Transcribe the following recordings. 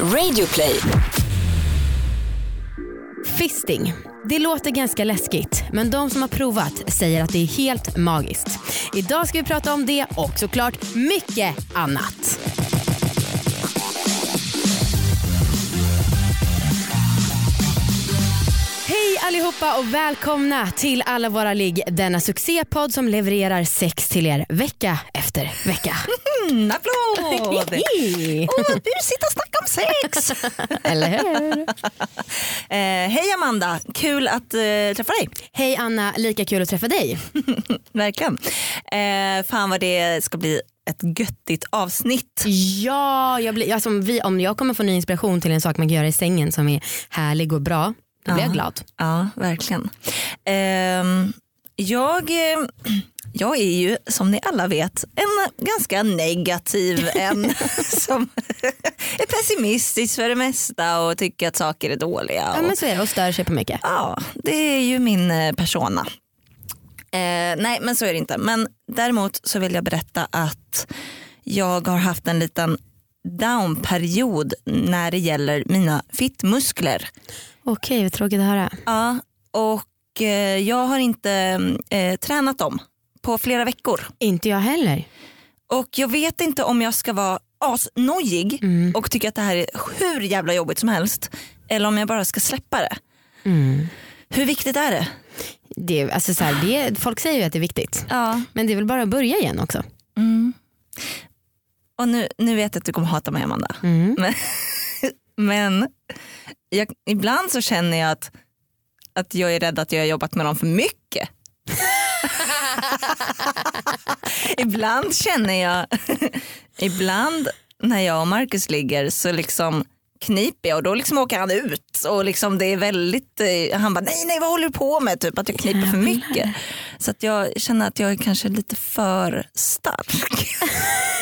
Radioplay. Fisting. Det låter ganska läskigt men de som har provat säger att det är helt magiskt. Idag ska vi prata om det och såklart mycket annat. Hej allihopa och välkomna till alla våra ligg. Denna succépodd som levererar sex till er vecka efter vecka. Mm, applåd! Åh, busigt att snacka om sex. Eller hur? eh, hej Amanda, kul att eh, träffa dig. Hej Anna, lika kul att träffa dig. Verkligen. Eh, fan vad det ska bli ett göttigt avsnitt. Ja, jag blir, alltså, vi, om jag kommer få ny inspiration till en sak man kan göra i sängen som är härlig och bra, då blir jag glad. Ja, verkligen. Ehm, jag, eh, jag är ju som ni alla vet en ganska negativ en som är pessimistisk för det mesta och tycker att saker är dåliga. Ja och- men så är det och stör sig på mycket. Ja, det är ju min eh, persona. Eh, nej, men så är det inte. Men däremot så vill jag berätta att jag har haft en liten downperiod när det gäller mina fittmuskler. Okej, vad tråkigt att höra. Ja, och eh, jag har inte eh, tränat dem på flera veckor. Inte jag heller. Och jag vet inte om jag ska vara asnojig Mm. och tycka att det här är hur jävla jobbigt som helst. Eller om jag bara ska släppa det. Mm. Hur viktigt är det? Det, alltså, så här, det, folk säger ju att det är viktigt. Ja. Men det är väl bara att börja igen också. Mm. Och nu, nu vet jag att du kommer hata mig Amanda. Mm. Men jag, ibland så känner jag att, att jag är rädd att jag har jobbat med dem för mycket. ibland känner jag, ibland när jag och Marcus ligger så liksom kniper jag och då liksom åker han ut och liksom det är väldigt, eh, han bara nej nej vad håller du på med typ att jag kniper för mycket. Så att jag känner att jag är kanske lite för stark.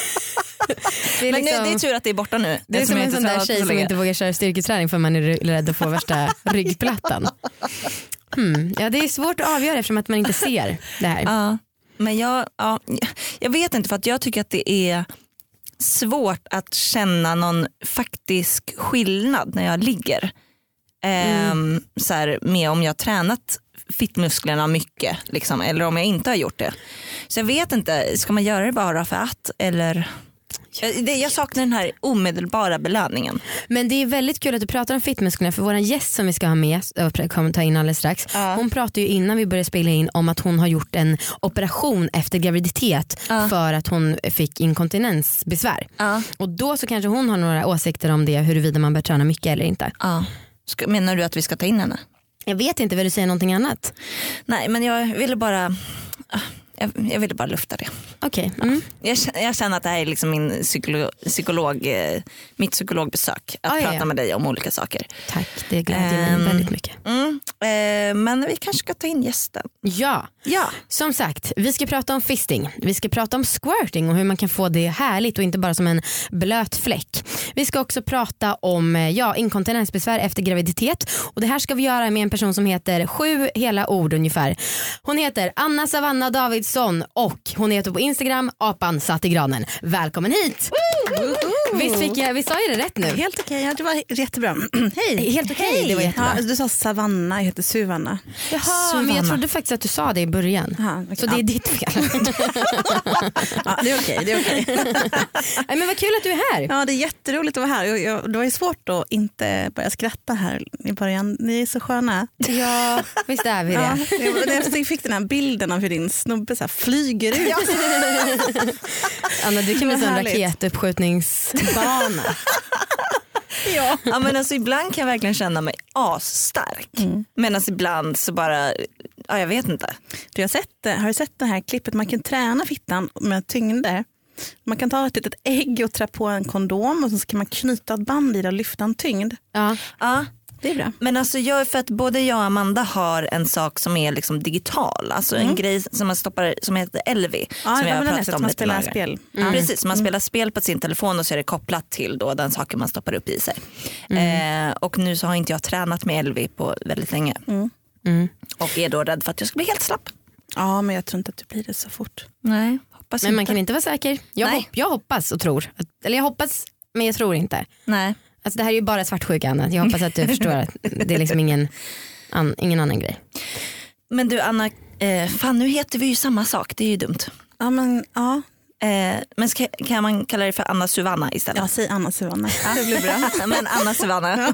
Det är, Men liksom, nu, det är tur att det är borta nu. det är som en sån där tjej som inte vågar köra styrketräning för man är rädd att få värsta ryggplattan. Hmm. Ja, det är svårt att avgöra eftersom att man inte ser det här. Ja, men jag, ja, jag vet inte för att jag tycker att det är svårt att känna någon faktisk skillnad när jag ligger. Ehm, så här, med om jag har tränat fittmusklerna mycket liksom, eller om jag inte har gjort det. Så jag vet inte, ska man göra det bara för att eller? Jag, det, jag saknar den här omedelbara belöningen. Men det är väldigt kul att du pratar om fittmusklerna för vår gäst som vi ska ha med och kommer ta in alldeles strax. Ja. Hon pratade ju innan vi började spela in om att hon har gjort en operation efter graviditet Ja. för att hon fick inkontinensbesvär. Ja. Och då så kanske hon har några åsikter om det huruvida man bör träna mycket eller inte. Ja. Ska, menar du att vi ska ta in henne? Jag vet inte, vill du säga någonting annat? Nej men jag ville bara ah, jag, jag ville bara lufta det. Okej. Mm. Jag känner, jag känner att det här är liksom min psykolog, psykolog, eh, mitt psykologbesök. Att Ah, prata ja. med dig om olika saker. Tack, det glädjer mig Ehm. väldigt mycket. Mm. Eh, men vi kanske ska ta in gästen. Ja, Ja. som sagt, vi ska prata om fisting, vi ska prata om squirting och hur man kan få det härligt och inte bara som en blöt fläck. Vi ska också prata om eh, ja, inkontinensbesvär efter graviditet och det här ska vi göra med en person som heter sju hela ord ungefär. Hon heter Anna Savanna Davidsson och hon heter på Instagram apan satt i granen. Välkommen hit! Visst, fick jag, visst sa jag det rätt nu? Helt okej, ja, det var jättebra. Hej! Helt okej, det var jättebra. Ja, du sa Savanna, jag heter Suvanna. Jaha, men jag Suvanna. trodde faktiskt att du sa det i början. Aha, okej. Så det är ditt fel. Ja, det är okej. det är okej. Nej, men vad kul att du är här. Ja, det är jätteroligt att vara här. Jag, jag, det var ju svårt att inte börja skratta här i början. Ni är så sköna. Ja, visst är vi det. Ja, jag fick den här bilden av hur din snubbe så här flyger ut. Anna du kan bli en raketuppskjutningsbana. Ja. Ja, men alltså, ibland kan jag verkligen känna mig asstark. Medan ibland så bara, ja, jag vet inte. Du har, sett, det- har du sett det här klippet? Man kan träna fittan med tyngder. Man kan ta ett litet ägg och trä på en kondom och så kan man knyta ett band i det och lyfta en tyngd. Ja. Ja, Det är bra. Men alltså jag, för att både jag och Amanda har en sak som är liksom digital. Alltså en grej som man stoppar som heter Elvi. Ja, som jag har pratat om man lite spelar lager. spel. Mm. Precis, man spelar spel på sin telefon och så är det kopplat till då den saken man stoppar upp i sig. Eh, och nu så har inte jag tränat med Elvi på väldigt länge. Mm. Och är då rädd för att jag ska bli helt slapp. Ja, men jag tror inte att du blir det så fort. Nej, hoppas Men man inte. kan inte vara säker. Jag, Nej. hopp, jag hoppas och tror. Eller jag hoppas men jag tror inte. Nej. Alltså det här är ju bara svartsjuka Anna. Jag hoppas att du förstår att det är liksom ingen, an, ingen annan grej. Men du Anna, eh, fan nu heter vi ju samma sak, det är ju dumt. Ja, men, ja. Eh, men ska, kan man kalla dig för Anna Suvanna istället? ja, säg Anna Suvanna. Det blir bra. men Anna Suvanna,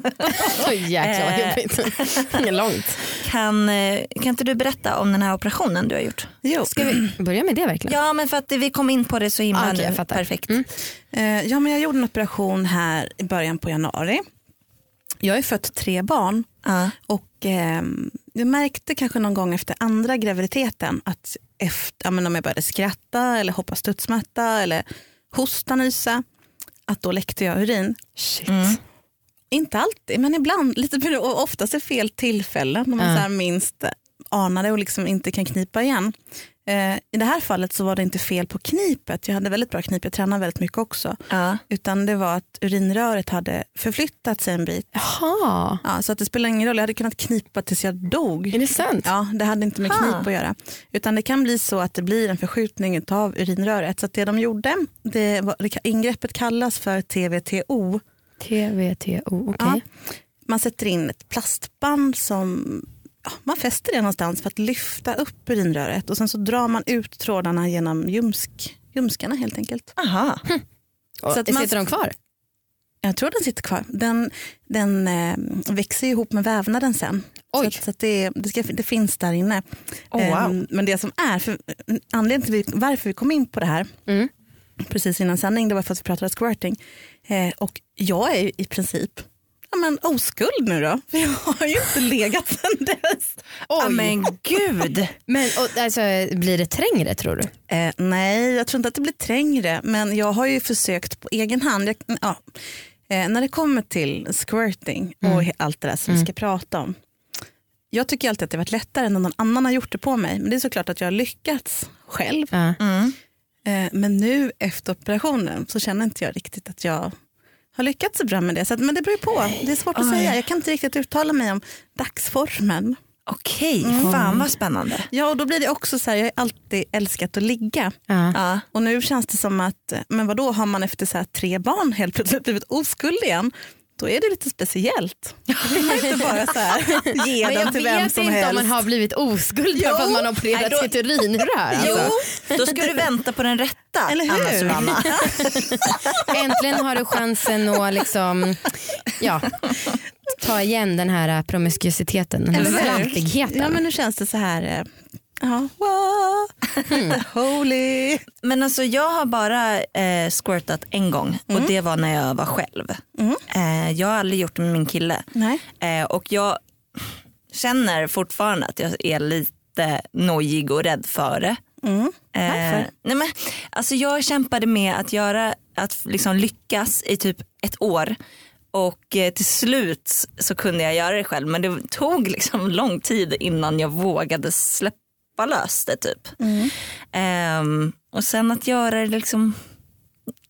Så jäkla vad Eh. jobbigt. Långt. kan, eh, kan inte du berätta om den här operationen du har gjort? Jo. Ska vi börja med det verkligen? Ja men för att vi kom in på det så himla Ah, fattar. perfekt. Mm. Eh, ja, men jag gjorde en operation här i början på januari. Jag har ju fött tre barn Ja. och ehm, jag märkte kanske någon gång efter andra graviditeten att efter, men om jag började skratta eller hoppa studsmatta eller hosta, nysa, att då läckte jag urin. Shit. Mm. Inte alltid, men ibland. Lite, oftast i fel tillfällen när man Ja. så här minst anar det och liksom inte kan knipa igen. Eh, I det här fallet så var det inte fel på knipet. Jag hade väldigt bra knip, jag tränade väldigt mycket också. Ja. Utan det var att urinröret hade förflyttat sig en bit. Jaha, Ja, så att det spelar ingen roll, jag hade kunnat knipa tills jag dog. är det sant? Ja, det hade inte med Ah. knip att göra. Utan det kan bli så att det blir en förskjutning av urinröret. Så att det de gjorde, det var, det, ingreppet kallas för TVTO. TVTO, okej. Ja. Man sätter in ett plastband som man fäster det någonstans för att lyfta upp urinröret och sen så drar man ut trådarna genom ljumsk, ljumskarna helt enkelt. Aha. Och Så att man- Sitter de kvar? Jag tror den sitter kvar. Den, den eh, växer ihop med vävnaden sen. Oj. Så, att, så att det, det, ska, det finns där inne. Oh, wow. Ehm, men det som är, för, anledningen till vi- varför vi kom in på det här Mm. precis innan sändning, det var för att vi pratade squirting. Eh, och jag är i princip ja, men oskuld nu då. För jag har ju inte legat sen dess. Ja, men gud. Men och, alltså, blir det trängre tror du? Eh, nej, jag tror inte att det blir trängre. Men jag har ju försökt på egen hand. Jag, ja, eh, när det kommer till squirting och Mm. allt det där som vi ska prata om. Jag tycker alltid att det har varit lättare när någon annan har gjort det på mig. Men det är såklart att jag har lyckats själv. Mm. Eh, men nu efter operationen så känner inte jag riktigt att jag har lyckats så bra med det. Så att, men det beror på. Det är svårt att Oj. säga. Jag kan inte riktigt uttala mig om dagsformen. Okej, Mm. fan vad spännande. Ja, och då blir det också så här, jag har alltid älskat att ligga. Ja. Ja. Och nu känns det som att, men vad då har man efter så här tre barn helt plötsligt blivit oskuld igen? Då är det lite speciellt. Man inte bara så här, ge Men den jag till vem vet som inte helst. om man har blivit oskuld Jo. för att man har opererat Nej, då- sitt urinrör. Alltså. Då ska du vänta på den rätta Eller hur? Anna. Äntligen har du chansen att liksom, ja, ta igen den här promiskuositeten, den här slantigheten. Ja men nu känns det så här, eh, ja, wow, holy. Men alltså jag har bara eh, squirtat en gång och det var när jag var själv. Mm. Eh, jag har aldrig gjort det med min kille. Nej. Eh, och jag känner fortfarande att jag är lite nojig och rädd för det. Mm. Eh, Varför? nej men, alltså jag kämpade med att, göra, att liksom lyckas i typ ett år och eh, till slut så kunde jag göra det själv men det tog liksom lång tid innan jag vågade släppa lös det typ. Mm. Ehm, och sen att göra det liksom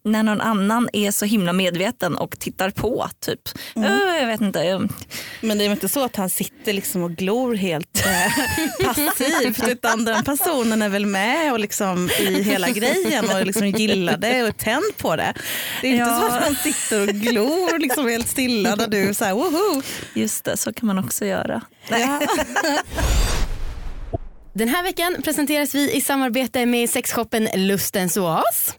när någon annan är så himla medveten och tittar på typ. Mm. Eh, jag vet inte. Men det är inte så att han sitter liksom och glor helt eh, passivt utan den personen är väl med och liksom i hela grejen och liksom gillar det och är tänd på det. Det är inte Ja. så att han sitter och glor liksom helt stilla när du är så här woho. Just det, så kan man också göra. Ja. Den här veckan presenteras vi i samarbete med sexshoppen Lustens Oas.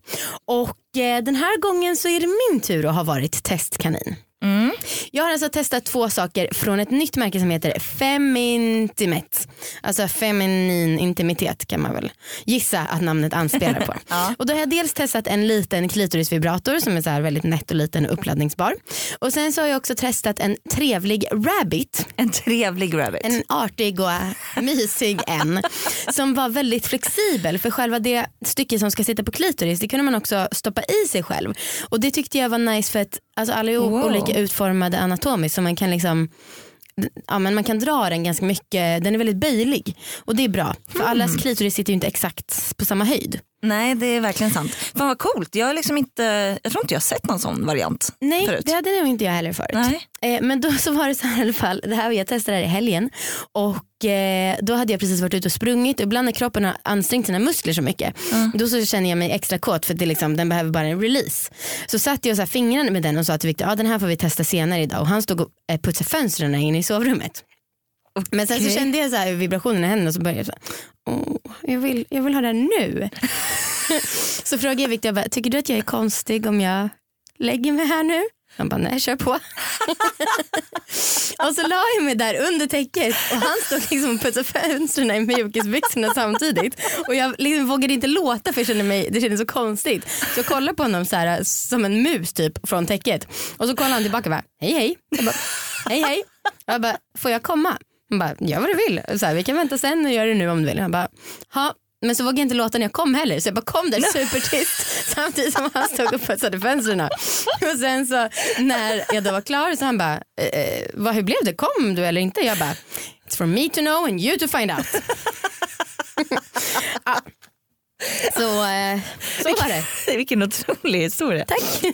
Och eh, den här gången så är det min tur att ha varit testkanin. Mm. Jag har alltså testat två saker från ett nytt märke som heter Femintimate. Alltså feminin intimitet kan man väl gissa att namnet anspelar på. Ja. Och då har jag dels testat en liten klitorisvibrator som är så här väldigt nätt och liten och uppladdningsbar. Och sen så har jag också testat en trevlig rabbit En trevlig rabbit. en artig och mysig en som var väldigt flexibel för själva det stycke som ska sitta på klitoris det kunde man också stoppa i sig själv och det tyckte jag var nice för att alltså, alla Wow. olika utformade anatomiskt så man kan liksom Ja, men man kan dra den ganska mycket, den är väldigt böjlig och det är bra för allas klitoris sitter ju inte exakt på samma höjd. Nej det är verkligen sant. Fan vad coolt. Jag, har liksom inte, jag tror inte jag har sett någon sån variant Nej förut. det hade nog inte jag heller förut. Nej. Eh, men då så var det så här i alla fall, det här, jag testade det här i helgen och eh, då hade jag precis varit ute och sprungit och ibland när kroppen har ansträngt sina muskler så mycket då så känner jag mig extra kåt för det liksom, den behöver bara en release. Så satte jag så fingrarna med den och sa till Victor, ja den här får vi testa senare idag och han stod och eh, putsade fönstren inne i sovrummet. Men sen så kände jag så här vibrationen i händerna och så började jag så här, jag, vill, jag vill ha det här nu. så frågade jag Victor, jag bara, tycker du att jag är konstig om jag lägger mig här nu? Han bara, nej kör på. och så la jag mig där under täcket och han stod liksom och putsade fönstren i mjukisbyxorna samtidigt. Och jag liksom vågade inte låta för jag kände mig, det kändes så konstigt. Så jag kollade på honom så här, som en mus typ från täcket. Och så kollade han tillbaka och bara, hej hej. Jag bara, hej hej. Jag bara, får jag komma? Han bara, gör vad du vill. Så här, vi kan vänta sen och göra det nu om du vill. Han bara, ha. Men så vågade jag inte låta när jag kom heller så jag bara kom där supertyst samtidigt som han stod och putsade fönstren. Och sen så när jag då var klar så han bara, eh, eh, vad, hur blev det? Kom du eller inte? Jag bara, it's for me to know and you to find out. ah, så, eh, så var det. Vilken otrolig historia. Tack.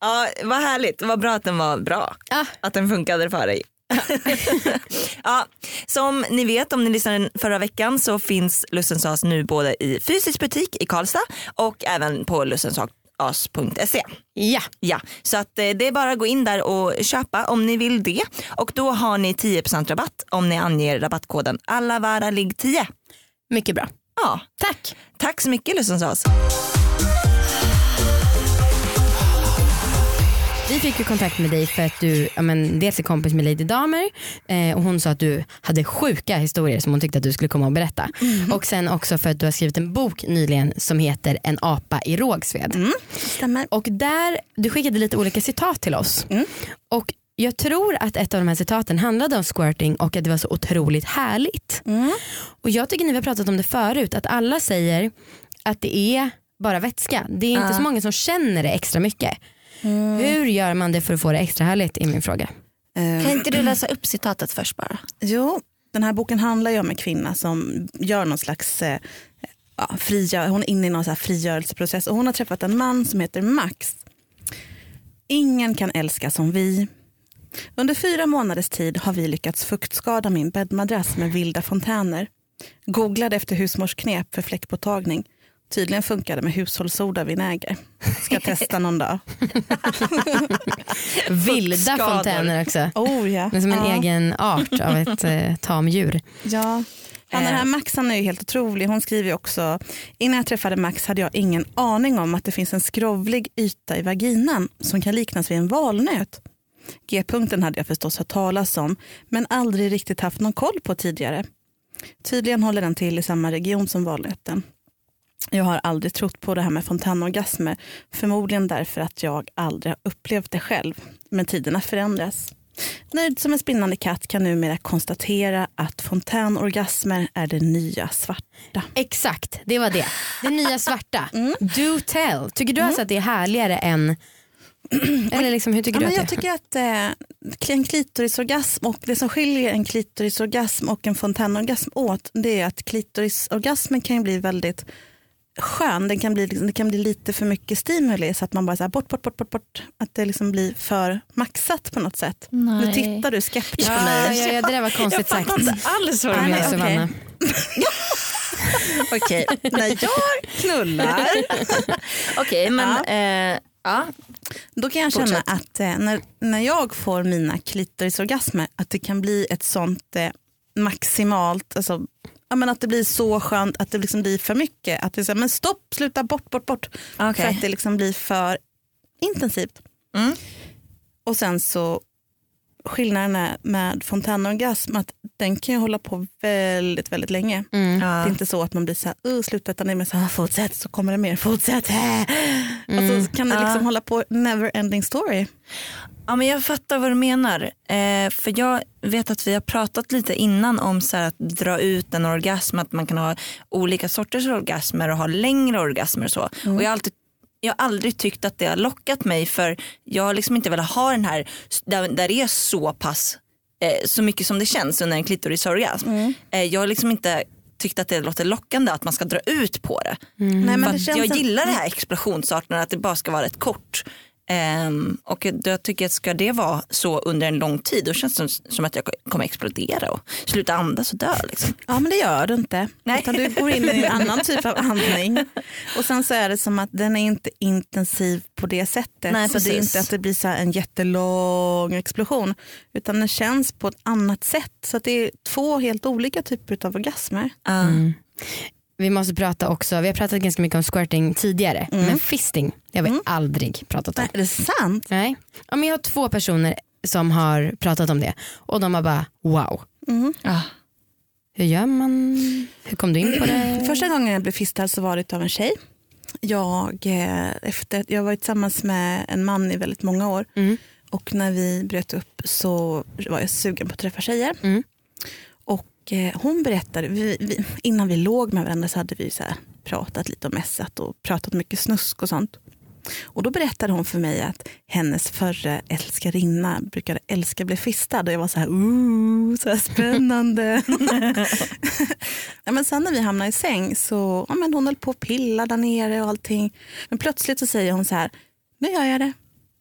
Ja, vad härligt, vad bra att den var bra. Ja. Att den funkade för dig. ja, som ni vet om ni lyssnade förra veckan så finns Lussensas nu både i fysisk butik i Karlstad och även på lussensas.se. Ja, Ja, så att eh, det är bara att gå in där och köpa om ni vill det. Och då har ni 10% rabatt om ni anger rabattkoden allavaralig10. Mycket bra. Ja, Tack. tack så mycket Lussensas. Vi fick ju kontakt med dig för att du ja, men, dels är kompis med Lady Damer eh, och hon sa att du hade sjuka historier som hon tyckte att du skulle komma och berätta. Och sen också för att du har skrivit en bok nyligen som heter En apa i Rågsved. Stämmer. Och där, du skickade lite olika citat till oss. Och jag tror att ett av de här citaten handlade om squirting och att det var så otroligt härligt. Och jag tycker ni har pratat om det förut att alla säger att det är bara vätska. Det är inte så många som känner det extra mycket. Hur gör man det för att få det extra härligt är min fråga. Eh, Kan inte du läsa upp citatet först bara? Jo, den här boken handlar ju om en kvinna som gör någon slags eh, ja, frigör, hon är inne i någon så här frigörelseprocess och hon har träffat en man som heter Max. Ingen kan älska som vi. Under fyra månaders tid har vi lyckats fuktskada min bäddmadrass med vilda fontäner. Googlade efter husmorsknep för fläckpåtagning. Tydligen funkade med hushållssoda vinäger. Ska testa någon dag. Vilda fontäner också. Oh, ja. Det är som en ja. egen art av ett eh, tamdjur. Ja. Han, den här Max han är ju helt otrolig. Hon skriver också, innan jag träffade Max hade jag ingen aning om att det finns en skrovlig yta i vaginan som kan liknas vid en valnöt. G-punkten hade jag förstås hört talas om men aldrig riktigt haft någon koll på tidigare. Tydligen håller den till i samma region som valnöten. Jag har aldrig trott på det här med fontänorgasmer, förmodligen därför att jag aldrig har upplevt det själv. Men tiderna förändras. Nöjd som en spinnande katt kan numera konstatera att fontänorgasmer är det nya svarta. Exakt, det var det. Det nya svarta. Mm. Do tell. Tycker du alltså att det är härligare än... Eller liksom, hur tycker Ja, du att jag det är? tycker att eh, en klitorisorgasm och det som skiljer en klitorisorgasm och en fontänorgasm åt det är att klitorisorgasmen kan ju bli väldigt skön. Den kan bli, liksom- det kan bli lite för mycket stimuli så att man bara så här, bort, bort, bort, bort, bort. Att det liksom blir för maxat på något sätt. Nu tittar du skeptiskt på Ja, mig. ja, ja, det där var konstigt sagt. alls vad du jag menar. okej. När jag knullar Okej men Ja. eh, ja. Då kan jag känna Fortsätt. att eh, när, när jag får mina klitorisorgasmer att det kan bli ett sånt eh, maximalt, alltså, ja, men att det blir så skönt att det liksom blir för mycket. Att det är så här, men stopp, sluta, bort, bort, bort. Okej. För att det liksom blir för intensivt. Mm. Och sen så skillnaden är med fontänorgasm att den kan ju hålla på väldigt, väldigt länge. Mm. Det är inte så att man blir så här, uh, sluta utan det är mer så här, fortsätt så kommer det mer, fortsätt. Och så kan det liksom Ja. hålla på never ending story. Ja, men jag fattar vad du menar. Eh, för jag vet att vi har pratat lite innan om så att dra ut en orgasm, att man kan ha olika sorters orgasmer och ha längre orgasmer och så. Och jag har, alltid, jag har aldrig tyckt att det har lockat mig för jag har liksom inte velat ha den här där, där det är så pass eh, så mycket som det känns under en klitorisorgasm. Eh, jag har liksom inte tyckte att det låter lockande att man ska dra ut på det. Nej, men det att jag gillar det här explosionsarten att det bara ska vara rätt kort. Ehm, och jag tycker att ska det vara så under en lång tid då känns det som, som att jag kommer explodera och sluta andas och dö. Liksom. Ja men det gör du inte. Nej. Utan du går in i en annan typ av andning. Och sen så är det som att den är inte intensiv på det sättet. Nej, så det är inte att det blir så här en jättelång explosion. Utan den känns på ett annat sätt. Så att det är två helt olika typer av orgasmer. Ja. Vi måste prata också, vi har pratat ganska mycket om squirting tidigare men fisting det har vi aldrig pratat om. Nej, är det sant? Nej. Ja, men jag har två personer som har pratat om det och de har bara wow. Ja. Hur gör man? Hur kom du in på det? Första gången jag blev fistad så var det av en tjej. Jag, eh, efter, jag har varit tillsammans med en man i väldigt många år. Mm. Och när vi bröt upp så var jag sugen på att träffa tjejer. Eh, hon berättade, vi, vi, innan vi låg med varandra så hade vi så pratat lite och mässat och pratat mycket snusk och sånt. Och då berättade hon för mig att hennes förre älskarinna brukade älska att bli fistad och jag var så här, ooh, så här spännande. ja, men sen när vi hamnade i säng så ja, men hon höll på att pilla där nere och allting. Men plötsligt så säger hon så här, nu gör jag det.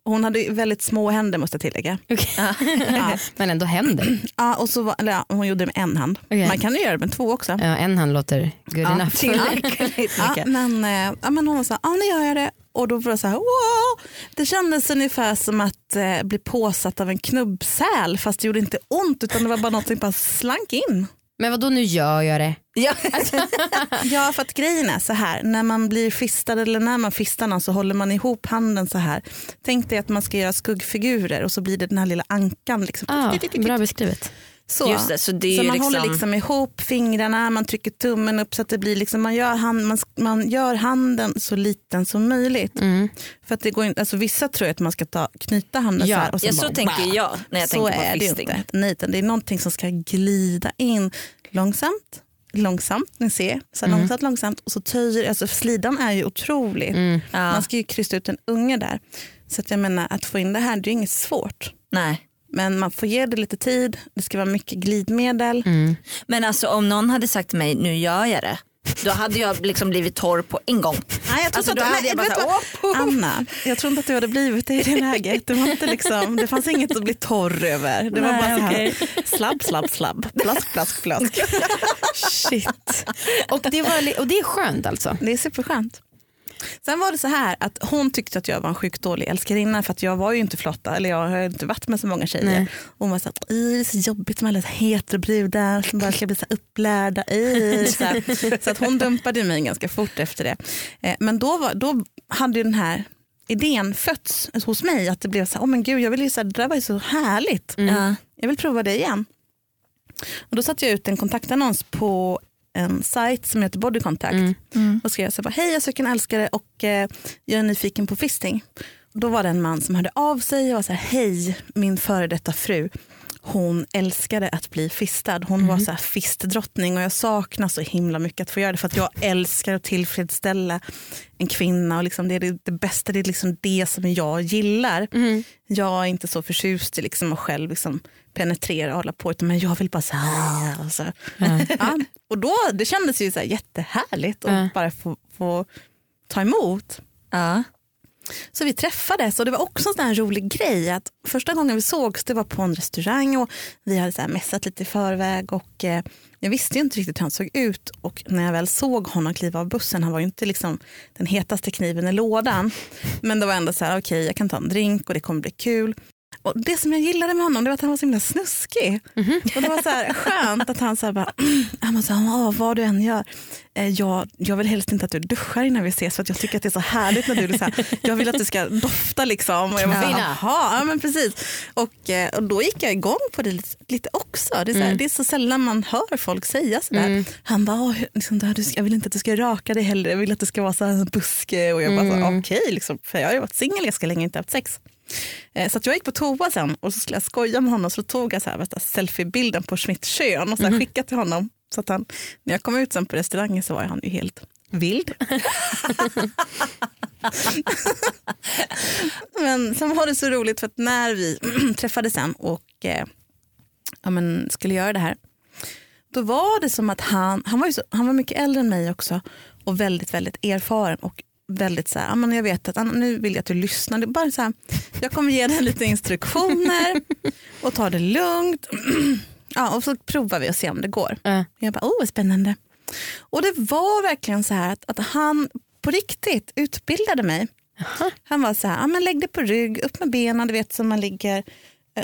Hon hade väldigt små händer måste jag tillägga. Okej. Ja. men ändå händer. Ja, och så var, eller, ja, hon gjorde det med en hand. Okej. Man kan ju göra det med två också. Ja, en hand låter good Ja, enough. Tillräckligt Ja, men, eh, ja, men hon sa, ja nu gör jag det. Och då var det så här, wow! Det kändes ungefär som att eh, bli påsatt av en knubbsäl fast det gjorde inte ont utan det var bara något som bara slank in. Men vad då nu gör jag det? Ja. Ja för att grejen är så här, när man blir fistad eller när man fistar någon så håller man ihop handen så här. Tänk dig att man ska göra skuggfigurer och så blir det den här lilla ankan. Liksom. Ah, bra beskrivet. Så. Just det, så det så man liksom, håller liksom ihop fingrarna, man trycker tummen upp så att det blir liksom, man, gör hand, man, man gör handen så liten som möjligt. Mm. För att det går inte, alltså vissa tror att man ska ta, knyta handen Ja, så här. Och sen ja, så bara, tänker jag när jag så tänker på är det fisting. inte. Nej, det är någonting som ska glida in långsamt, långsamt, ni ser, så här långsamt, långsamt och så töjer, alltså slidan är ju otroligt. Mm. Ja. Man ska ju krysta ut en unge där. Så att jag menar att få in det här, det är ju inget svårt. Nej. Men man får ge det lite tid, det ska vara mycket glidmedel. Mm. Men alltså om någon hade sagt till mig nu gör jag det. Då hade jag liksom blivit torr på en gång. Nej, jag tror Alltså, inte då att, hade nej, jag bara så här? Anna, jag tror inte att du hade blivit det i det läget. Det, var inte liksom, det fanns inget att bli torr över. Det var Nej, bara så här, okej. slabb, slabb, slabb, plask, plask, plask. Shit. Och det, var, och det är skönt alltså? Det är superskönt. Sen var det så här att hon tyckte att jag var en sjukt dålig älskarinna för att jag var ju inte flotta, eller jag har inte varit med så många tjejer. Nej. Hon var så här, "Oj, det är så jobbigt med alla heterobrudar som bara ska bli så upplärda. Oj", Så, här. så att hon dumpade mig ganska fort efter det. Eh, Men då, var, då hade ju den här idén fötts hos mig att det blev så här, oh men gud jag vill ju så här, det där var ju så härligt. Ja. Jag vill prova det igen. Och då satte jag ut en kontaktannons på en sajt som heter Body Contact. Mm. Och skrev så här, hej jag söker en älskare och eh, jag är nyfiken på fisting. Och då var det en man som hörde av sig och var så här, hej min före detta fru. Hon älskade att bli fistad. Hon var så här fistdrottning och jag saknar så himla mycket att få göra det för att jag älskar att tillfredsställa en kvinna och liksom det är det, det bästa, det är liksom det som jag gillar. Mm. Jag är inte så förtjust i liksom att själv liksom penetrera och hålla på utan men jag vill bara så här. Och, så. Ja, och då, det kändes ju så här jättehärligt att bara få, få ta emot. Ja. Så vi träffades och det var också en sån här rolig grej att första gången vi sågs det var på en restaurang och vi hade så här mässat lite i förväg och eh, jag visste ju inte riktigt hur han såg ut och när jag väl såg honom kliva av bussen, han var ju inte liksom den hetaste kniven i lådan men det var ändå så här okej jag kan ta en drink och det kommer bli kul. Och det som jag gillade med honom det var att han var så himla snuskig. Och det var så här skönt att han så här bara, han var så här, "Åh, vad du än gör, eh, jag, jag vill helst inte att du duschar innan vi ses för jag tycker att det är så härligt när du så här, jag vill att du ska dofta liksom. Och jag bara. Jaha, ja men precis. Och, eh, och då gick jag igång på det lite, lite också. Det är, så här, det är så sällan man hör folk säga sådär. Han bara, "Åh, hur- liksom, jag vill inte att du ska raka dig heller, jag vill att det ska vara så här en buske. Och jag bara, så, okej, liksom, för jag har ju varit singel ganska länge och inte haft sex. Eh, Så jag gick på toa sen och så skulle jag skoja med honom så tog jag så här, värsta selfiebilden på mitt kön och så här skickade till honom. Så att han, när jag kom ut sen på restaurangen så var han ju helt vild. Men sen var det så roligt för att när vi träffades sen och eh, ja, men skulle göra det här då var det som att han, han var, så, han var mycket äldre än mig också och väldigt väldigt erfaren och väldigt så här, ja, men jag vet att nu vill jag att du lyssnar. Det är bara så här, jag kommer ge dig lite instruktioner och ta det lugnt. ja, och så provar vi och ser om det går. Ja. Jag bara, oh spännande. Och det var verkligen så här att, att han på riktigt utbildade mig. Han var så här, ja, men lägg dig på rygg, upp med benen, du vet som man ligger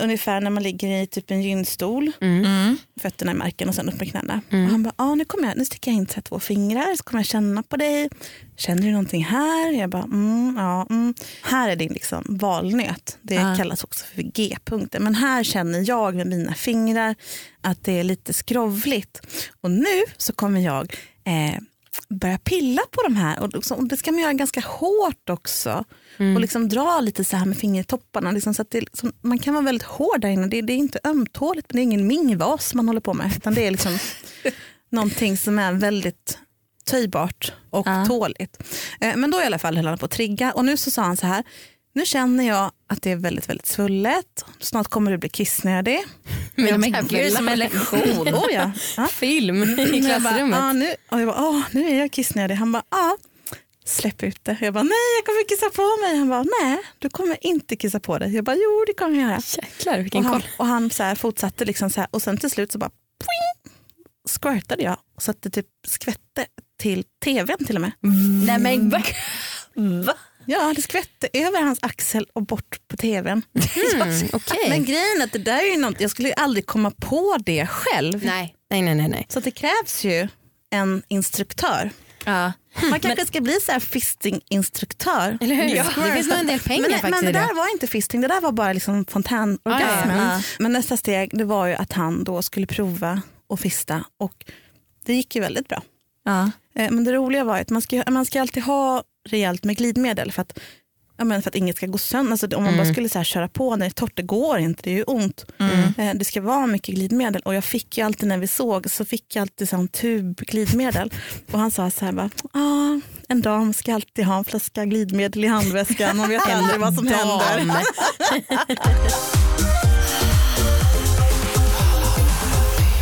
ungefär när man ligger i typ en gynstol. Mm. Fötterna i marken och sen upp med knäna. Och han bara, ah, nu, kommer jag, nu sticker jag in så två fingrar så kommer jag känna på dig. Känner du någonting här? Jag bara, mm, ja, mm. Här är din liksom valnöt. Det Ja. kallas också för G-punkter. Men här känner jag med mina fingrar att det är lite skrovligt. Och nu så kommer jag eh, börja pilla på de här. Och, liksom- och det ska man göra ganska hårt också. Och liksom dra lite så här med fingertopparna. Liksom så att det, som, man kan vara väldigt hård där inne. Det, det är inte ömtåligt, men det är ingen mingvas man håller på med. Utan det är liksom någonting som är väldigt töjbart och Ja. tåligt. Eh, Men då i alla fall höll han på att trigga och nu så sa han så här. Nu känner jag att det är väldigt, väldigt svullet. Snart kommer du bli kissnödig. Men, Men gud som en lektion. Oh, ja. Ja. Film i Och jag bara, klassrummet. ah, nu, och jag bara, ah, nu är jag kissnödig. Han bara, ah, släpp ut det. Jag bara, nej jag kommer kissa på mig. Han bara, nej du kommer inte kissa på dig. Jag bara, jo det kommer jag göra. Jäklar Och vilken han, koll. och han så här fortsatte liksom så här, och sen till slut så bara poing, squirtade jag så att det typ skvätte till tvn till och med. Nej men va? va? Ja, det skvätte över hans axel och bort på tvn. Mm, Okej. Men grejen är att det där är ju något, jag skulle ju aldrig komma på det själv. Nej, nej, nej. nej. Så det krävs ju en instruktör. Ja. Man kanske ska bli så här fistinginstruktör. Eller hur? Ja. Det finns nog en del pengar Men, faktiskt men det där var inte fisting, det där var bara liksom fontänorgasmen. Ja, ja. Men nästa steg det var ju att han då skulle prova att fista och det gick ju väldigt bra. Ja. Eh, Men det roliga var att man ska, man ska alltid ha rejält med glidmedel för att, ja, men för att inget ska gå sönder. Alltså, om man bara skulle så köra på när det är torrt, det går inte, det är ju ont. Eh, Det ska vara mycket glidmedel och jag fick ju alltid när vi såg så fick jag alltid sån tub glidmedel. Och han sa så här bara, ah, en dam ska alltid ha en flaska glidmedel i handväskan, man vet aldrig vad som händer.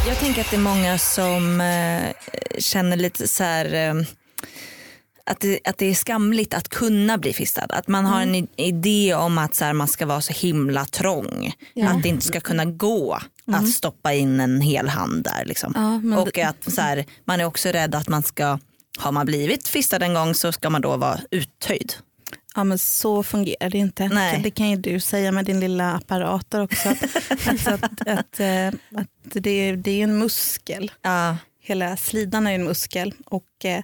Jag tänker att det är många som eh, känner lite så här eh, att det, att det är skamligt att kunna bli fistad. Att man har en i- idé om att så här, man ska vara så himla trång. Att det inte ska kunna gå att stoppa in en hel hand där. Liksom. Ja, Och att så här, man är också rädd att man ska, har man blivit fistad en gång så ska man då vara uttöjd. Ja men så fungerar det inte. Nej. Det kan ju du säga med din lilla apparat där också. Att, att, att, att, eh, att det, är, det är en muskel. Ja. Hela slidan är en muskel och eh,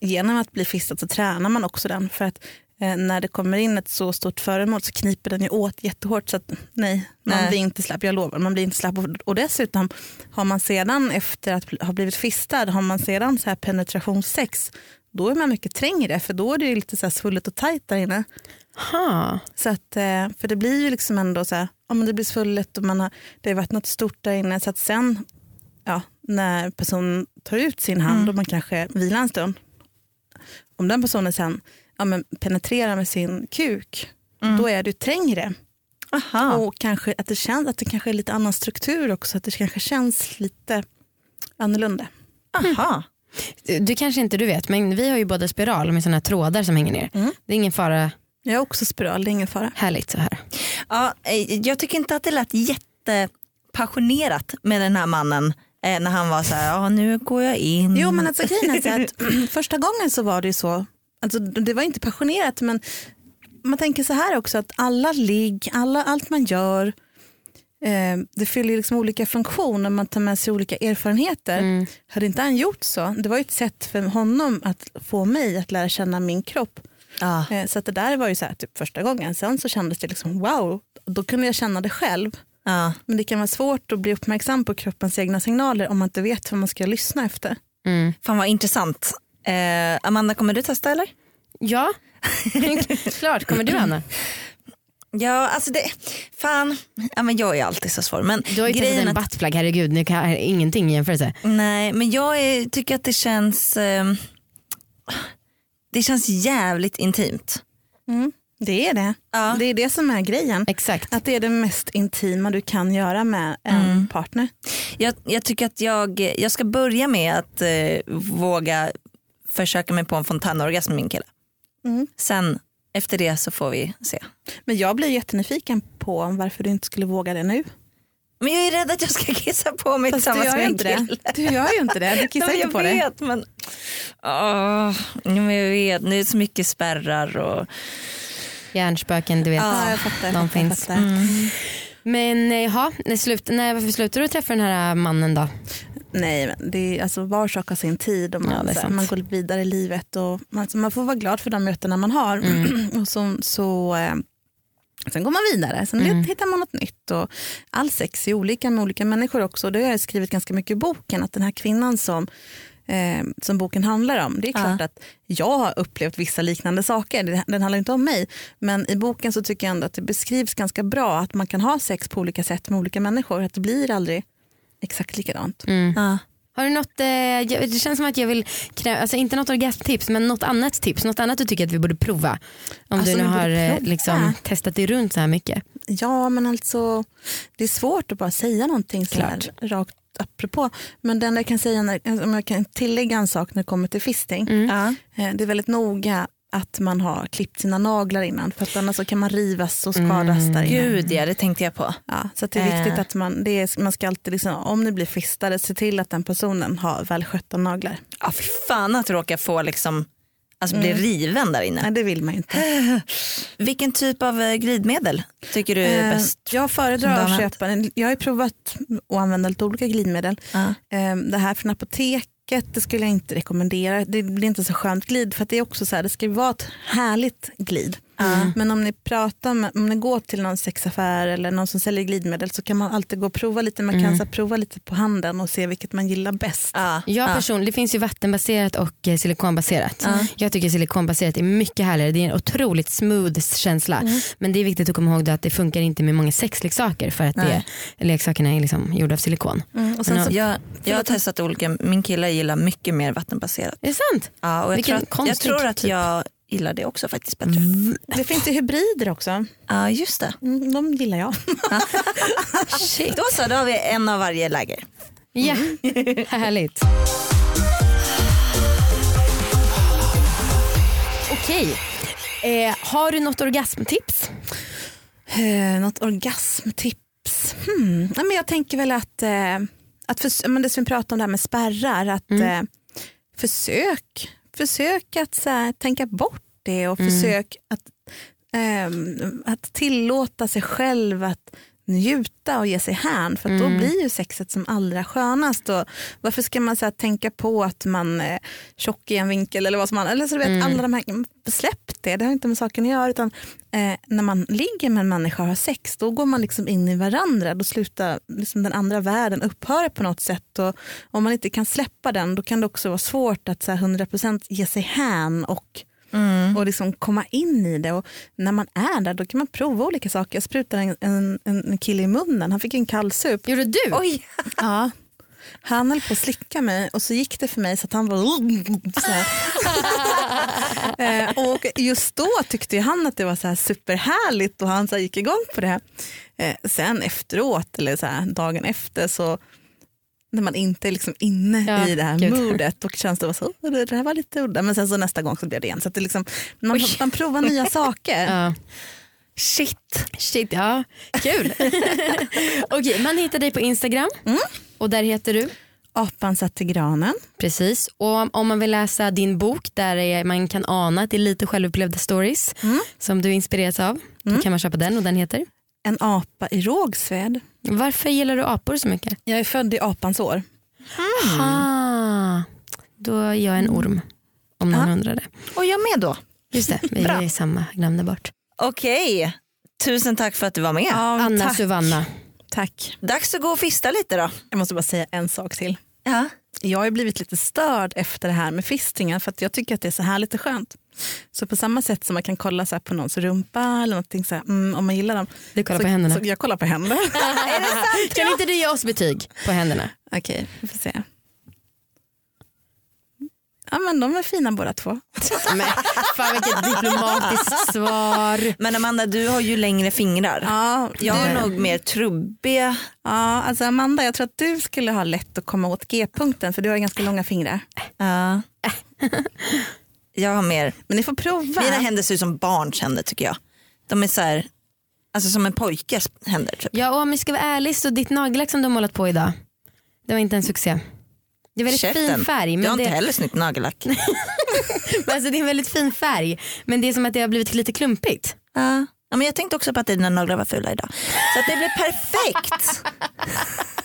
genom att bli fistad så tränar man också den. För att eh, när det kommer in ett så stort föremål så kniper den ju åt jättehårt så att nej, man Nej. blir inte slapp. Jag lovar, man blir inte slapp. Och- dessutom har man sedan efter att ha blivit fistad, har man sedan så här penetrationssex, då är man mycket trängre för då är det ju lite så här svullet och tajt där inne. Ha. Så att, eh, för det blir ju liksom ändå så här, ja, men det blir svullet och man har, det har varit något stort där inne. Så att sen ja, när personen tar ut sin hand och man kanske vilar en stund. Om den personen sen ja, men penetrerar med sin kuk, då är ju trängre. Aha. Och kanske att det, känns, att det kanske är lite annan struktur också, att det kanske känns lite annorlunda. Aha. Du kanske inte du vet men vi har ju både spiral med såna här trådar som hänger ner. Mm. Det är ingen fara, Jag har också spiral, det är ingen fara. härligt så här. Ja, eh, jag tycker inte att det lät jättepassionerat med den här mannen eh, när han var så här, nu går jag in. Jo men alltså grejen är så att första gången så var det ju så, alltså, det var inte passionerat men man tänker så här också att alla ligg, alla, allt man gör eh, det fyller liksom olika funktioner, man tar med sig olika erfarenheter. Mm. Hade inte han gjort så, det var ju ett sätt för honom att få mig att lära känna min kropp. Ja. Eh, så att det där var ju så här, typ första gången, sen så kändes det liksom wow, då kunde jag känna det själv. Ja. Men det kan vara svårt att bli uppmärksam på kroppens egna signaler om man inte vet vad man ska lyssna efter. Mm. Fan vad intressant. Eh, Amanda kommer du testa eller? Ja, klart. Kommer du Anna? Ja alltså det, fan, ja, men jag är alltid så svår. Men Du har ju testat en att, buttplug, herregud nu kan jag ingenting i jämförelse. nej men jag är, tycker att det känns, eh, det känns jävligt intimt. Mm. Det är det. Ja. Det är det som är grejen. Exakt. Att det är det mest intima du kan göra med en Mm. partner. Jag, jag tycker att jag, jag ska börja med att eh, våga försöka mig på en fontänorgasm med min kille. Mm. Sen efter det så får vi se. Men jag blir jättenyfiken på varför du inte skulle våga det nu. Men jag är rädd att jag ska kissa på mig Fast tillsammans med en det. kille. Du gör ju inte det. Du kissar inte jag på dig. vet men, ja, men jag vet, nu är det så mycket spärrar och Hjärnspöken, du vet. Ja, jag fattar. de fattar, finns. jag fattar. Men eh, jaha, när slut, när, varför slutar du träffa den här mannen då? Nej, men det är, alltså, var sak har sin tid och Ja, man, sant. man går vidare i livet. Och man, alltså, man får vara glad för de mötena man har. Mm. och så, så, eh, sen går man vidare, sen Mm. hittar man något nytt. Och all sex är olika med olika människor också. Det har jag skrivit ganska mycket i boken, att den här kvinnan som eh, som boken handlar om. Det är Ja. klart att jag har upplevt vissa liknande saker. Den handlar inte om mig. Men i boken så tycker jag ändå att det beskrivs ganska bra att man kan ha sex på olika sätt med olika människor. Att det blir aldrig exakt likadant. Mm. ja. Har du något, eh, det känns som att jag vill, krä- alltså inte något orgasmtips men något annat tips, något annat du tycker att vi borde prova? Om Alltså, du nu har eh, liksom, testat dig runt så här mycket. Ja, men alltså det är svårt att bara säga någonting så här, rakt apropå. Men den jag kan säga, när, om jag kan tillägga en sak när det kommer till fisting. Mm. Eh, Det är väldigt noga att man har klippt sina naglar innan för att annars så kan man rivas och skadas Mm. där inne. Gud ja, det tänkte jag på. Ja, så att det är Eh. viktigt att man, det är, man ska alltid, liksom, om ni blir fistade, se till att den personen har välskötta naglar. Ja, fy fan att råka få liksom, alltså bli Mm. riven där inne. Nej, det vill man inte. Vilken typ av eh, glidmedel tycker du är Eh, bäst? Jag föredrar att köpa, jag har provat att använda lite olika glidmedel. Ja. Eh, Det här från apoteket det skulle jag inte rekommendera. Det blir inte så skönt glid för att det är också så här, det ska ju vara ett härligt glid. Ja. Men om ni pratar med, om ni går till någon sexaffär eller någon som säljer glidmedel så kan man alltid gå och prova lite. Man kan Mm. så prova lite på handen och se vilket man gillar bäst. Ja. Jag Ja. person, det finns ju vattenbaserat och eh, silikonbaserat. Ja. Jag tycker silikonbaserat är mycket härligare. Det är en otroligt smooth känsla. Men det är viktigt att komma ihåg då att det funkar inte med många sexleksaker för att det, leksakerna är liksom gjorda av silikon. Mm, och sen så, Jag, jag har testat olika, min kille gillar mycket mer vattenbaserat. Är det sant? Ja, och jag, Vilken tror att, jag tror att typ. jag gillar det också faktiskt bättre. det finns ju hybrider också. Ja just det. Mm, de gillar jag. Shit. Då så, då har vi en av varje läger. Ja, härligt. Okej, eh, har du något orgasmtips? Eh, något orgasmtips? Hmm. Ja, men jag tänker väl att, eh, att för, men det som vi pratade om det här med spärrar, att eh, försök, försök att så här, tänka bort det och försök att, ehm, att tillåta sig själv att njuta och ge sig hän för att då blir ju sexet som allra skönast. Och varför ska man så här, tänka på att man är tjock i en vinkel eller vad som man, eller så du vet, alla de här, släpp det, det har inte med saken att göra utan eh, när man ligger med en människa och har sex då går man liksom in i varandra, då slutar liksom den andra världen upphöra på något sätt. Och om man inte kan släppa den då kan det också vara svårt att så här, 100% ge sig hän och och liksom komma in i det. Och när man är där då kan man prova olika saker. Jag sprutade en, en, en kille i munnen, han fick en kallsup. Gjorde du? Oj! Ja. Han höll på att slicka mig och så gick det för mig så att han var eh, och just då tyckte han att det var så här superhärligt och han så gick igång på det. Eh, sen efteråt eller så här, dagen efter så när man inte är liksom inne Ja, i det här gud. modet då känns det bara så, "Åh, det här var lite udda men sen så nästa gång så blir det igen. Så det liksom, man, man provar nya saker. Ja. Shit. Shit, ja. Kul. Okej, man hittar dig på Instagram Mm. och där heter du? Apan satt till granen. Precis. Och om- man vill läsa din bok där är, man kan ana att det är lite självupplevda stories Mm. som du inspireras av. Då kan man köpa den och den heter? En apa i Rågsved. Varför gillar du apor så mycket? Jag är född i apans år. Ah, då är jag en orm. Om någon Ja. undrade. Och jag med då. Just det, vi Bra. är samma, glömde bort. Okej, tusen tack för att du var med. Anna tack. Suvanna. tack. Dags att gå och fista lite då. Jag måste bara säga en sak till. Ja. Jag har blivit lite störd efter det här med fistingen för att jag tycker att det är så härligt och skönt. Så på samma sätt som man kan kolla så här på någons rumpa eller någonting så här, mm, om man gillar dem. Du kollar så, på händerna. Så jag kollar på händerna. Kan inte du ge oss betyg på händerna? Okej, vi får se. Ja men de är fina båda två. Men, fan vilket diplomatiskt svar. Men Amanda du har ju längre fingrar. Ja, Jag har nog mer trubbiga. ja, alltså Amanda jag tror att du skulle ha lätt att komma åt G-punkten för du har ganska långa fingrar. Ja. jag har mer, Men ni får prova. mina händer ser ut som barns händer tycker jag. De är så här, alltså som en pojkes händer. Typ. Ja och om vi ska vara ärlig så ditt nagellack som du har målat på idag. Det var inte en succé. Det är väldigt Käften. fin färg. jag Men har det, inte heller snyggt nagellack. men alltså, det är en väldigt fin färg. Men det är som att det har blivit lite klumpigt. Ja, men jag tänkte också på att dina naglar var fula idag. Så att det blev perfekt.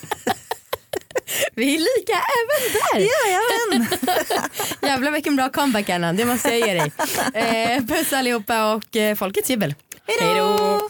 Vi är lika även där. Jajamän. Jävlar vilken bra comeback Anna, det måste jag ge dig. Eh, puss allihopa och eh, folkets jubel. Hej då.